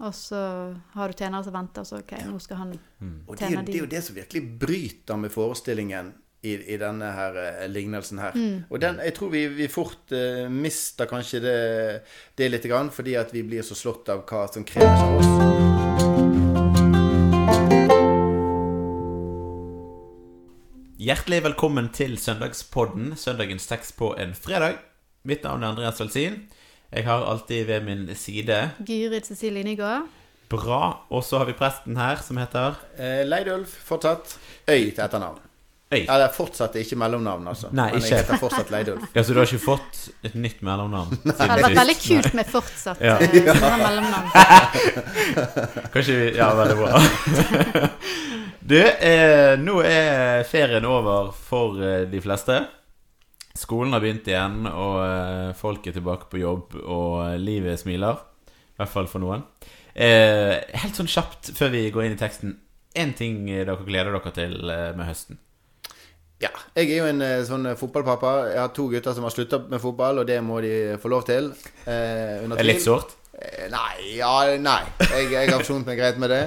Og så har du tjenere som venter, og så OK, nå skal han mm. tjene er, jo, det er jo det som virkelig bryter med forestillingen i, i denne her eh, lignelsen her. Mm. Og den, jeg tror vi, vi fort eh, mister kanskje det, det litt, grann, fordi at vi blir så slått av hva som kreves av oss. Hjertelig velkommen til Søndagspodden, søndagens tekst på en fredag. Mitt navn er Andreas Velsin. Jeg har alltid ved min side Gyrid Cecilie Nygaard. Bra. Og så har vi presten her, som heter Eh, Leidulf fortsatt. Øy til etternavn. Øy. Ja, det er fortsatt ikke mellomnavn, altså. Nei, Men ikke. jeg heter fortsatt Leidulf. Ja, Så du har ikke fått et nytt mellomnavn? Det hadde vært veldig kult med fortsatt Ja. eh, ja. mellomnavn. Kanskje vi Ja, veldig bra. Du, eh, nå er ferien over for eh, de fleste. Skolen har begynt igjen, og eh, folk er tilbake på jobb, og eh, livet smiler. I hvert fall for noen. Eh, helt sånn kjapt før vi går inn i teksten. Én ting dere gleder dere til eh, med høsten. Ja. Jeg er jo en sånn fotballpappa. Jeg har to gutter som har slutta med fotball, og det må de få lov til. Eh, under Det er litt sårt. Eh, Nei, ja, nei. Jeg, jeg har forsonet meg greit med det.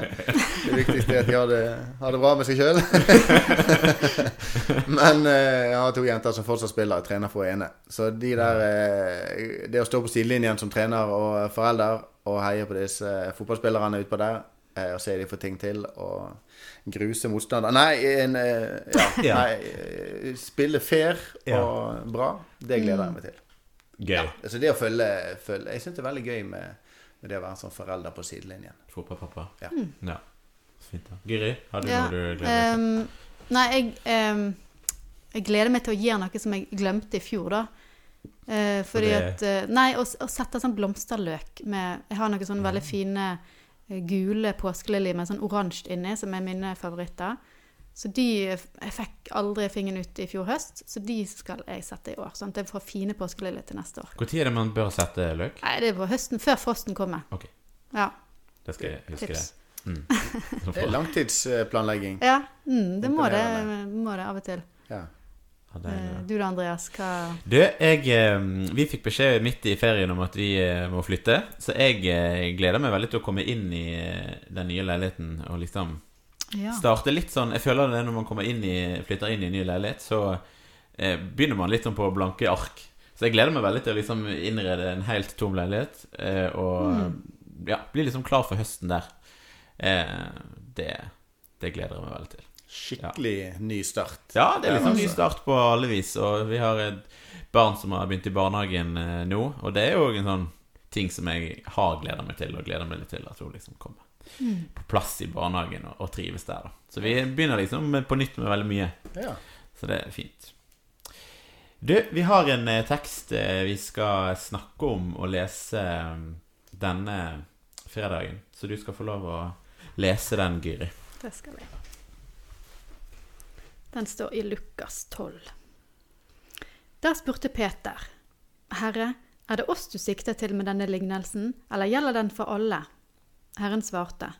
Det viktigste er at de har det, har det bra med seg sjøl. Men eh, jeg har to jenter som fortsatt spiller, og trener for ene. Så de der eh, Det å stå på sidelinjen som trener og forelder og heie på disse fotballspillerne utpå der, og se de får ting til, og gruse motstander Nei, en, ja, Ja. nei spille fair og bra, det gleder jeg meg til. Gøy. Altså det å følge, følge Jeg syns det er veldig gøy med, med det å være sånn forelder på sidelinjen. Fotballpappa. Ja. ja. Fint, da. Giri, har du Ja, noe du gleder deg til? Um, nei, jeg, um, jeg gleder meg til å gjøre noe som jeg glemte i fjor, da. Uh, fordi det- at uh, Nei, å, å sette sånn blomsterløk med Jeg har noen sånne veldig fine eh, gule påskeliljer med sånn oransje inni, som er mine favoritter. Så de Jeg fikk aldri fingeren ut i fjor høst, så de skal jeg sette i år. Sånn at jeg får fine påskeliljer til neste år. Når er det man bør sette løk? Nei, det er på høsten, før frosten kommer. Ok. Ja. Det skal jeg huske. Tips. det. Mm. Det er langtidsplanlegging. Ja, mm, det må det, må det av og til. Ja. Ja, det er Eh. Du da, Andreas? Hva Du, jeg, eh, vi fikk beskjed midt i ferien om at vi eh, må flytte. Så jeg gleder meg veldig til å komme inn i den nye leiligheten og liksom Ja. starte litt sånn Jeg føler det når man kommer inn i, flytter inn i en ny leilighet, så eh, begynner man litt sånn på blanke ark. Så jeg gleder meg veldig til å liksom innrede en helt tom leilighet. Eh, og ja, bli liksom klar for høsten der. Eh, det, det gleder jeg meg veldig til. Skikkelig ny start. Ja, det er liksom ny altså. start på alle vis. Og vi har et barn som har begynt i barnehagen eh, nå. Og det er jo en sånn ting som jeg har gleda meg til, og gleder meg litt til at hun liksom kommer på plass i barnehagen og, og trives der. da Så vi begynner liksom på nytt med veldig mye. Ja. Så det er fint. Du, vi har en eh, tekst eh, vi skal snakke om og lese eh, denne fredagen. Så du skal få lov å lese den, Gyri. Det skal jeg. Den står i Lukas 12. Der spurte Peter, Herre, er det oss du sikter til med denne lignelsen, eller gjelder den for alle? Herren svarte,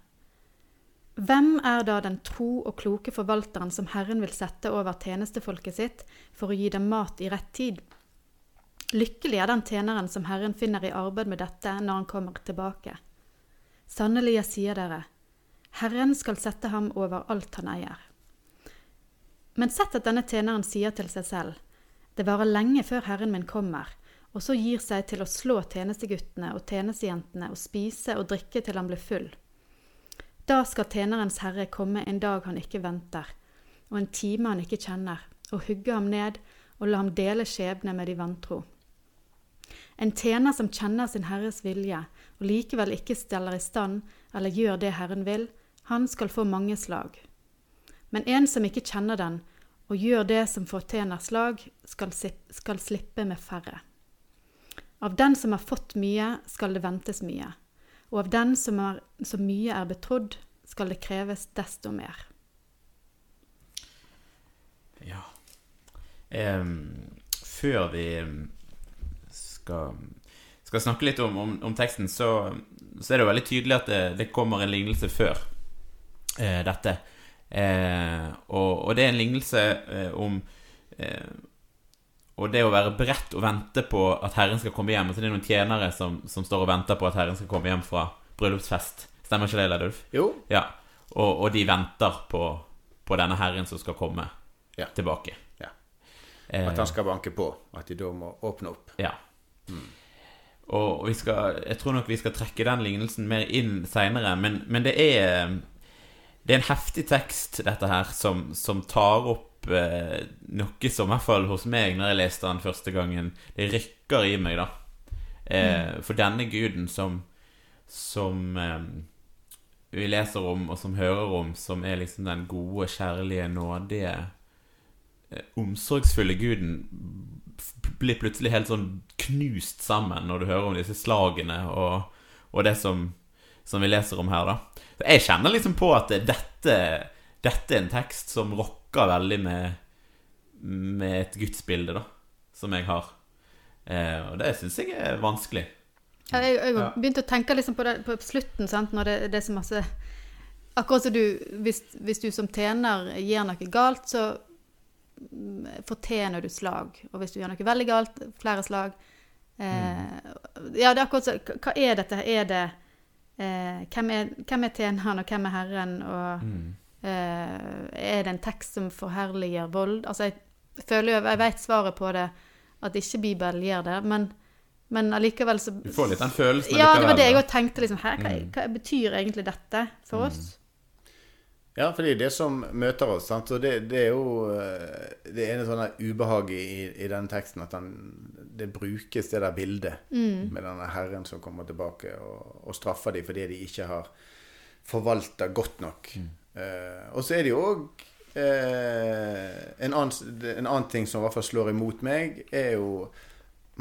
Hvem er da den tro og kloke forvalteren som Herren vil sette over tjenestefolket sitt for å gi dem mat i rett tid? Lykkelig er den tjeneren som Herren finner i arbeid med dette når han kommer tilbake. Sannelig, jeg sier dere, Herren skal sette ham over alt han eier. Men sett at denne tjeneren sier til seg selv, det varer lenge før Herren min kommer, og så gir seg til å slå tjenesteguttene og tjenestejentene og spise og drikke til han blir full. Da skal tjenerens herre komme en dag han ikke venter, og en time han ikke kjenner, og hugge ham ned og la ham dele skjebne med de vantro. En tjener som kjenner sin herres vilje, og likevel ikke steller i stand eller gjør det Herren vil, han skal få mange slag. Men en som ikke kjenner den, og gjør det som fortjener slag, skal, skal slippe med færre. Av den som har fått mye, skal det ventes mye, og av den som, er, som mye er betrodd, skal det kreves desto mer. Ja. Em, før vi skal, skal snakke litt om, om, om teksten, så, så er det jo veldig tydelig at det, det kommer en lignelse før eh, dette. Eh, og, og det er en lignelse eh, om eh, Og det å være beredt og vente på at Herren skal komme hjem. Så det er noen tjenere som, som står og venter på at Herren skal komme hjem fra bryllupsfest. Stemmer ikke det, Leidulf? Jo. Ja. Og, og de venter på, på denne herren som skal komme Ja. tilbake. Ja. Eh, At han skal banke på. At de da må åpne opp. Ja. Og vi skal, jeg tror nok vi skal trekke den lignelsen mer inn seinere, men, men det er Det er en heftig tekst, dette her, som, som tar opp eh, noe som i hvert fall hos meg, når jeg leste den første gangen, det rykker i meg, da. Eh, For denne guden som Som eh, vi leser om, og som hører om, som er liksom den gode, kjærlige, nådige eh, omsorgsfulle guden blir plutselig helt sånn knust sammen når du hører om disse slagene og, og det som, som vi leser om her, da. Så jeg kjenner liksom på at dette, dette er en tekst som rokker veldig med, med et gudsbilde, da, som jeg har. Eh, og det syns jeg er vanskelig. Ja, jeg, jeg Ja. begynte å tenke liksom på det på slutten, sant? når det, det er så masse Akkurat som du hvis, hvis du som tjener gjør noe galt, så mm, fortjener du slag. Og hvis du gjør noe veldig galt, flere slag. Eh, Ja, det er akkurat så Hva er dette? Er det eh, hvem, er, hvem er tjeneren, og hvem er herren? Og eh, er det en tekst som forherliger vold? Altså, jeg føler jo Jeg vet svaret på det, at ikke Bibelen gjør det, men men allikevel så Du får litt den følelsen Ja, det var det jeg òg tenkte. liksom, her, hva, Mm. hva betyr egentlig dette for oss? Ja, fordi det som møter oss. Sant? Så det, det er jo eh, det ene sånne ubehaget i, i den teksten, at den, det brukes det der bildet med denne herren som kommer tilbake og, og straffer dem fordi de ikke har forvalta godt nok. Eh, og så er det jo òg en, annen, en annen ting som i hvert fall slår imot meg, er jo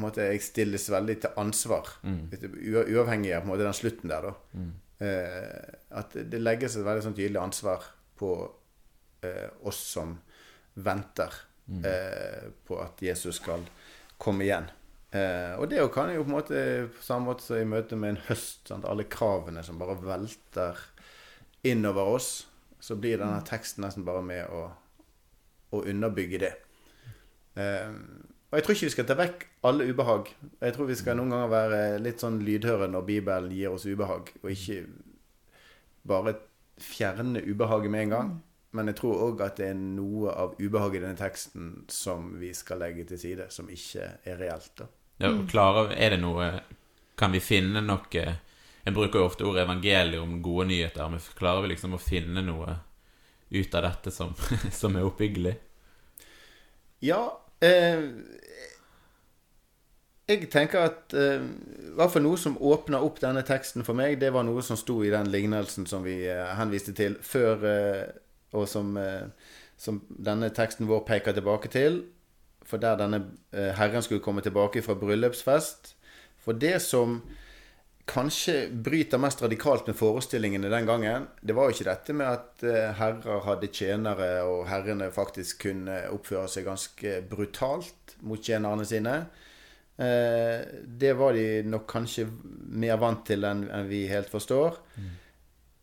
måte, Jeg stilles veldig til ansvar. Mm. Uavhengig av måte, den slutten der, da. Eh, at det legges et veldig sånn tydelig ansvar på eh, oss som venter eh, på at Jesus skal komme igjen. Eh, og det kan jo på en måte på samme måte som i møte med en høst, sant? alle kravene som bare velter innover oss, så blir denne teksten nesten bare med å, å underbygge det. Eh, og jeg tror ikke vi skal ta vekk alle ubehag. Jeg tror vi skal noen ganger være litt sånn lydhøre når Bibelen gir oss ubehag, og ikke bare fjerne ubehaget med en gang. Men jeg tror òg at det er noe av ubehaget i denne teksten som vi skal legge til side, som ikke er reelt. da. Ja, klarer, er det noe Kan vi finne noe En bruker jo ofte ordet evangelium, gode nyheter, men klarer vi liksom å finne noe ut av dette som, som er oppbyggelig? Ja eh, Jeg tenker at eh, i hvert noe som åpna opp denne teksten for meg, det var noe som sto i den lignelsen som vi eh, henviste til før, eh, og som, eh, som denne teksten vår peker tilbake til. For der denne eh, herren skulle komme tilbake fra bryllupsfest. For det som kanskje bryter mest radikalt med forestillingene den gangen, det var jo ikke dette med at eh, herrer hadde tjenere, og herrene faktisk kunne oppføre seg ganske brutalt mot tjenerne sine. Eh, det var de nok kanskje mer vant til enn enn vi helt forstår.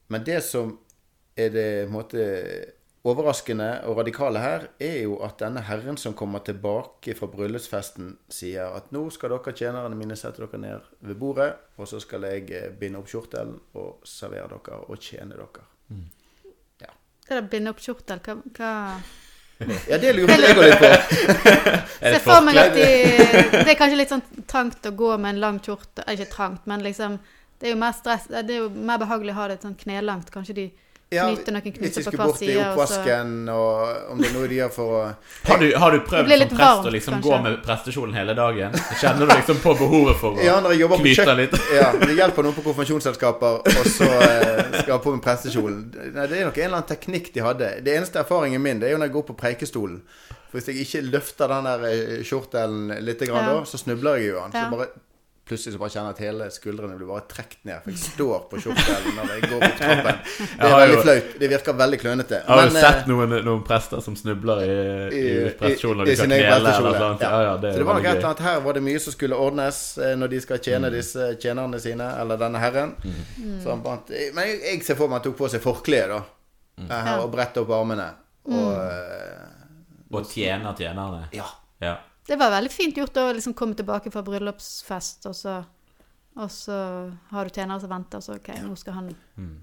Men det som er det på en måte overraskende og radikale her, er jo at denne herren som kommer tilbake fra bryllupsfesten, sier at nå skal dere tjenerne mine sette dere ned ved bordet, og så skal jeg eh, binde opp kjortelen og servere dere og tjene dere. Det der binde opp kjortel, hva, hva Ja, det lurer jeg òg litt på. Se det for meg at de, Det er kanskje litt sånn trangt å gå med en lang kjortel eh, Ikke trangt, men liksom Det er jo mer stress Det er jo mer behagelig å ha det sånn knelangt. Kanskje de Ja, knyte noen knuter på skulle hver bort i side. og så- oppvasken, og om det er noe de gjør for å Har du, har du prøvd som prest prest å liksom kanskje. gå med prestekjolen hele dagen? Kjenner du liksom på behovet for å Ja, når jeg jobber knyte kjøkken litt? Ja, det hjelper noen på konfirmasjonsselskaper, og så eh, skal jeg ha på meg prestekjolen. Nei, Det er nok en eller annen teknikk de hadde. Det eneste erfaringen min, det er jo når jeg går på preikestolen. For hvis jeg ikke løfter den der eh, kjortelen litt, grann, Ja. da, så snubler jeg jo den. Så bare Plutselig så bare kjenner at hele skuldrene blir bare trukket ned. For jeg står på kjortelen når jeg går opp trappen. Det er veldig flaut. Det virker veldig klønete. Jeg Har jo sett eh, noen, noen prester som snubler i, i, i- prestekjolen når i de skal sin egen knele? Eller prestekjole. sånt? Ja. Ja, ja, det Så det var nok et eller annet her var det mye som skulle ordnes eh, når de skal tjene Mm. disse tjenerne sine, eller denne herren. Så han bandt Men jeg, jeg ser for meg at han tok på seg forkleet, da. Mm. Eh, Og brettet opp armene. Og mm. Og tjener tjenerne. ja. Ja. Det var veldig fint gjort å liksom komme tilbake fra bryllupsfest, og så og så har du tjenere som venter, og så OK, nå skal han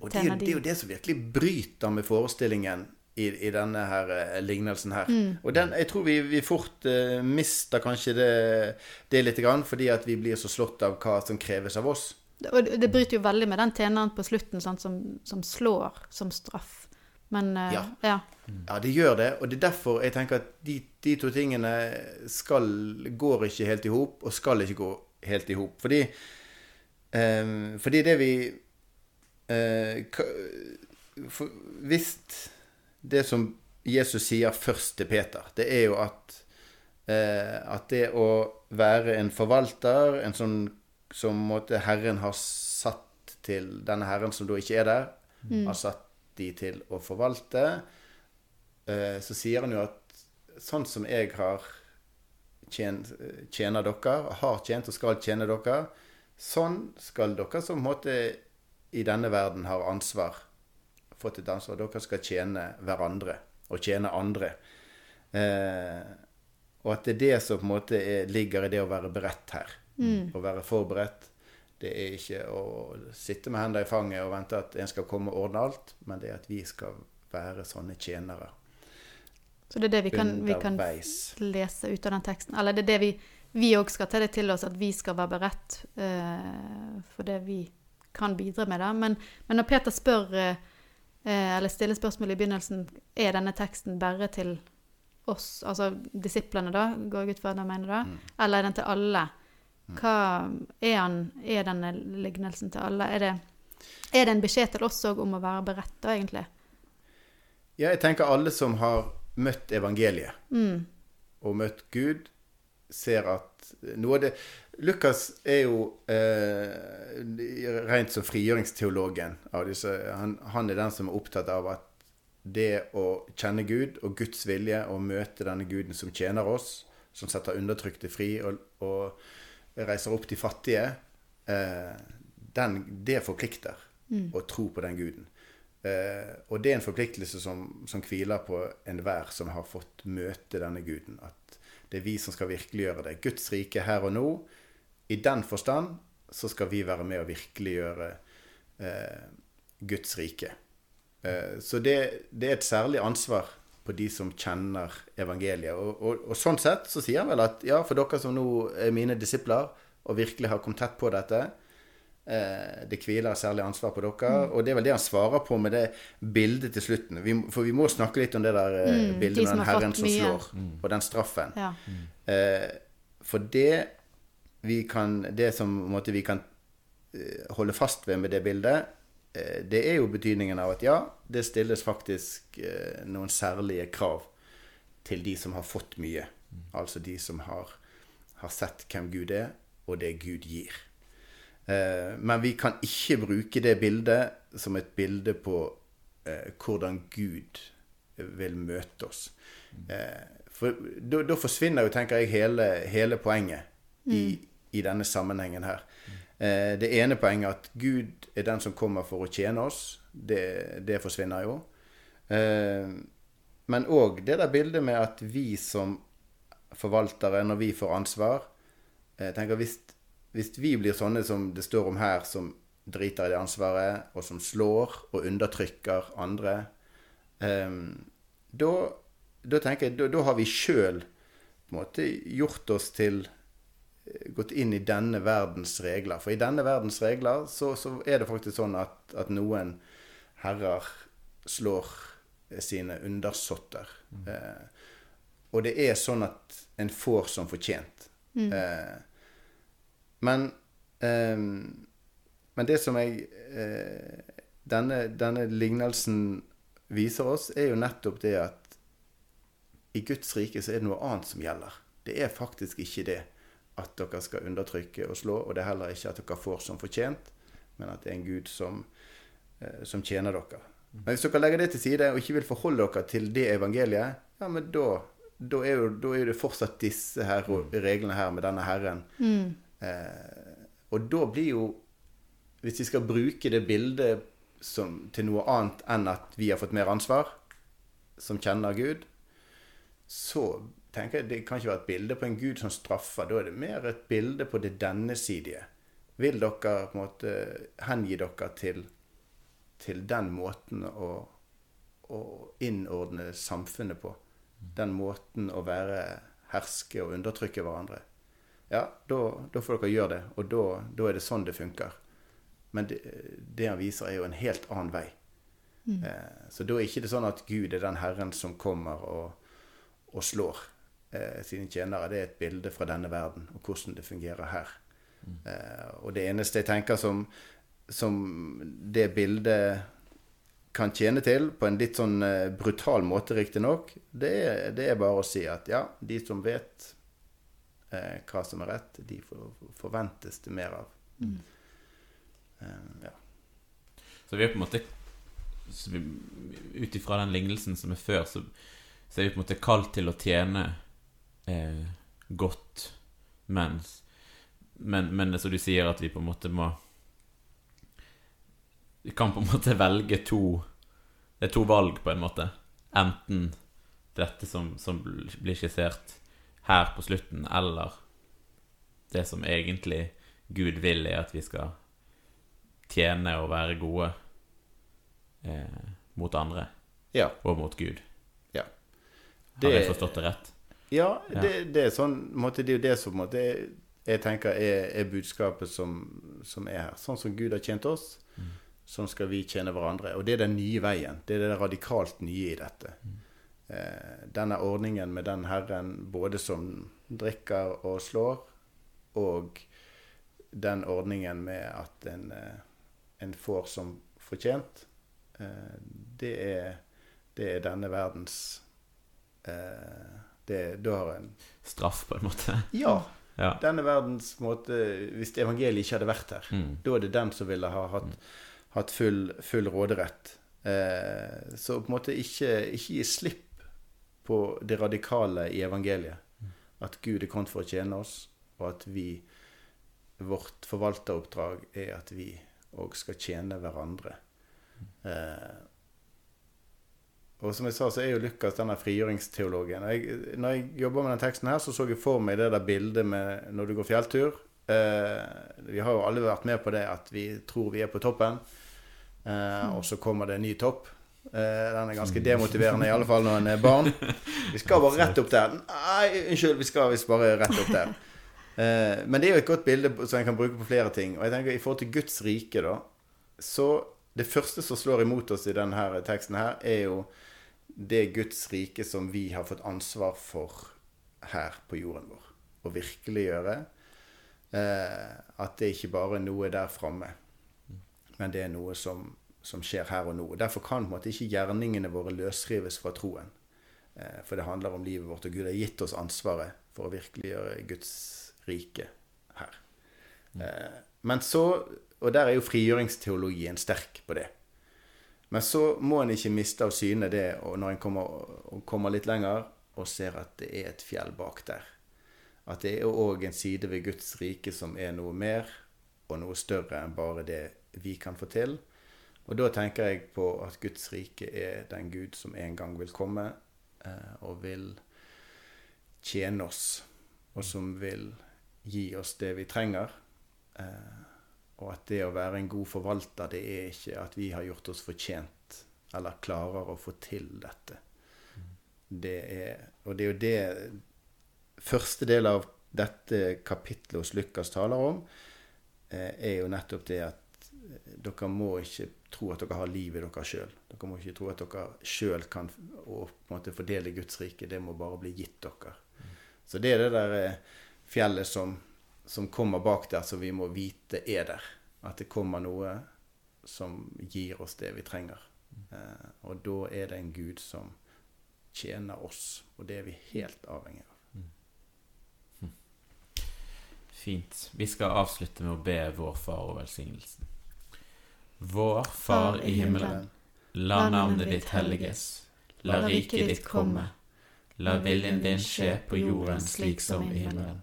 Og det er, det er jo det som virkelig bryter med forestillingen i, i denne her eh, lignelsen her. Mm. Og den, jeg tror vi, vi fort eh, mister kanskje det, det litt, grann, fordi at vi blir så slått av hva som kreves av oss. Og det- det bryter jo veldig med den tjeneren på slutten sant, som, som slår som straff. Men uh, Ja. ja. Ja, det gjør det, og det er derfor jeg tenker at de, de to tingene skal, går ikke helt i hop, og skal ikke gå helt i hop. Fordi, um, fordi det vi uh, Hvis det som Jesus sier først til Peter, det er jo at uh, at det å være en forvalter, en sånn som måtte Herren har satt til denne Herren som da ikke er der, har satt de til å forvalte, eh, så sier han jo at sånn som jeg har tjent, tjener dere, har tjent og skal tjene dere, sånn skal dere som måte i denne verden har ansvar, fått et ansvar, dere skal tjene hverandre og tjene andre. Eh, og at det er det som på en måte er, ligger i det å være beredt her. Å være forberedt. Det er ikke å sitte med hendene i fanget og vente at en skal komme og ordne alt, men det er at vi skal være sånne tjenere Så det er det vi kan, vi kan lese ut av den teksten. Eller det er det vi vi òg skal ta det til oss, at vi skal være beredt uh, for det vi kan bidra med. Da. Men, men når Peter spør, eh, eller stiller spørsmål i begynnelsen, er denne teksten bare til oss, altså disiplene, da, går jeg ut fra hva han mener da, Mm. eller er den til alle? Hva er, han, er denne lignelsen til alle? Er det, er det en beskjed til oss òg om å være beredt, da, egentlig? Ja, jeg tenker alle som har møtt evangeliet Mm. og møtt Gud, ser at noe av det Lukas er jo eh, rent som frigjøringsteologen av disse. Han, han er den som er opptatt av at det å kjenne Gud og Guds vilje og møte denne guden som tjener oss, som setter undertrykte fri og, og reiser opp de fattige, eh, den, det forplikter å tro på den guden. Eh, og det er en forpliktelse som, som hviler på enhver som har fått møte denne guden. At det er vi som skal virkeliggjøre det. Guds rike her og nå. I den forstand så skal vi være med å virkeliggjøre eh, Guds rike. Eh, så det, det er et særlig ansvar på de som kjenner evangeliet. Og, og, og sånn sett så sier han vel at ja, for dere som nå er mine disipler og virkelig har kommet tett på dette, eh, det hviler særlig ansvar på dere. Og det er vel det han svarer på med det bildet til slutten. Vi, for vi må snakke litt om det der eh, Mm, bildet de med den herren som slår, slår, og den straffen. Ja. Eh, for det vi kan Det som måtte, vi kan eh, holde fast ved med det bildet, det er jo betydningen av at ja, det stilles faktisk eh, noen særlige krav til de som har fått mye. Altså de som har, har sett hvem Gud er, og det Gud gir. Eh, men vi kan ikke bruke det bildet som et bilde på eh, hvordan Gud vil møte oss. Eh, for da, da forsvinner jo, tenker jeg, hele, hele poenget i, i denne sammenhengen her. Eh, det ene poenget at Gud er den som kommer for å tjene oss. Det, det forsvinner jo. Eh, men òg det der bildet med at vi som forvaltere, når vi får ansvar jeg tenker hvis, hvis vi blir sånne som det står om her, som driter i det ansvaret, og som slår og undertrykker andre, eh, da, da tenker jeg, da, har vi sjøl gjort oss til eh, Gått inn i denne verdens regler. For i denne verdens regler så, så er det faktisk sånn at, at noen herrer slår sine undersåtter. Eh, og det er sånn at en får som fortjent. Eh, men eh, Men det som jeg eh, denne, denne lignelsen viser oss, er jo nettopp det at i Guds rike så er det noe annet som gjelder. Det er faktisk ikke det at dere skal undertrykke og slå, og det er heller ikke at dere får som fortjent, men at det er en Gud som, eh, som tjener dere. Men hvis dere legger det til side og ikke vil forholde dere til det evangeliet, ja, men da, da, er, jo, da er det fortsatt disse her reglene her med denne Herren. Eh, og da blir jo Hvis vi skal bruke det bildet som, til noe annet enn at vi har fått mer ansvar, som kjenner Gud, så tenker jeg det kan ikke være et bilde på en Gud som straffer. Da er det mer et bilde på det dennesidige. vil dere på en måte hengi dere til, til den måten å, å innordne samfunnet på? Den måten å være herske og undertrykke hverandre? Ja, da, da får dere gjøre det, og da, da er det sånn det funker. Men det, det han viser, er jo en helt annen vei. Eh, så da er ikke det sånn at Gud er den Herren som kommer og, og slår eh, sine tjenere. Det er et bilde fra denne verden og hvordan det fungerer her. Eh, og det eneste jeg tenker som, som det bildet kan tjene til, på en litt sånn eh, brutal måte riktignok, det, er- det er bare å si at ja, de som vet eh, hva som er rett, de for, forventes det mer av. Eh, ja. Så vi er på en måte Ut ifra den lignelsen som er før, så, så er vi på en måte kalt til å tjene eh, godt, mens men, men som du sier, at vi på en måte må Vi kan på en måte velge to Det er to valg, på en måte. Enten dette som, som blir skissert her på slutten, eller det som egentlig Gud vil, er at vi skal tjene og være gode eh, mot andre ja. og mot Gud. Ja. Har jeg forstått det rett? Ja. Det, det er sånn på måte, Det er jo det som på måte, jeg, jeg tenker er, er budskapet som, som er her. Sånn som Gud har tjent oss, sånn skal vi tjene hverandre. Og det er den nye veien. Det er det radikalt nye i dette. Eh, denne ordningen med den Herren både som drikker og slår, og den ordningen med at en, eh, en får som fortjent, eh, det, er, det er denne verdens eh, det, Da har en Straff, på en måte. Ja. Ja. Denne verdens måte Hvis evangeliet ikke hadde vært her, Mm. da er det den som ville ha hatt, hatt full, full råderett. Eh, så på en måte ikke, ikke gi slipp på det radikale i evangeliet. At Gud er kommet for å tjene oss, og at vi Vårt forvalteroppdrag er at vi òg skal tjene hverandre. Eh, og som jeg sa, så er jo Lukas denne frigjøringsteologen. Jeg, når jeg jobba med den teksten her, så så jeg for meg det der bildet med når du går fjelltur. Eh, vi har jo alle vært med på det at vi tror vi er på toppen, eh, og så kommer det en ny topp. Eh, den er ganske demotiverende, i alle fall når en er barn. Vi skal bare rett opp der. Nei, unnskyld, vi skal visst bare rett opp der. Eh, men det er jo et godt bilde som en kan bruke på flere ting. Og jeg tenker i forhold til Guds rike, da, så det første som slår imot oss i denne teksten her, er jo det Guds rike som vi har fått ansvar for her på jorden vår. Å virkeliggjøre. Eh, at det ikke bare er noe der framme, men det er noe som, som skjer her og nå. Derfor kan på en måte ikke gjerningene våre løsrives fra troen. Eh, for det handler om livet vårt, og Gud har gitt oss ansvaret for å virkeliggjøre Guds rike her. Eh, men så, og der er jo frigjøringsteologien sterk på det. Men så må en ikke miste av syne det og når en kommer, kommer litt lenger og ser at det er et fjell bak der. At det er òg en side ved Guds rike som er noe mer og noe større enn bare det vi kan få til. Og da tenker jeg på at Guds rike er den Gud som en gang vil komme eh, og vil tjene oss, og som vil gi oss det vi trenger. Og at det å være en god forvalter, det er ikke at vi har gjort oss fortjent eller klarer å få til dette. Det er, og det er jo det første del av dette kapitlet hos Lukas taler om, eh, er jo nettopp det at eh, dere må ikke tro at dere har livet dere sjøl. Dere må ikke tro at dere sjøl kan å, fordele Guds rike. Det må bare bli gitt dere. Så det er det der eh, fjellet som, som kommer bak der, som vi må vite er der. At det kommer noe som gir oss det vi trenger. Eh, og da er det en Gud som tjener oss, og det er vi helt avhengig av. Fint. Vi skal avslutte med å be vår far og velsignelsen. Vår Far i himmelen. La navnet ditt helliges. La riket ditt komme. La viljen din skje på jorden slik som i himmelen.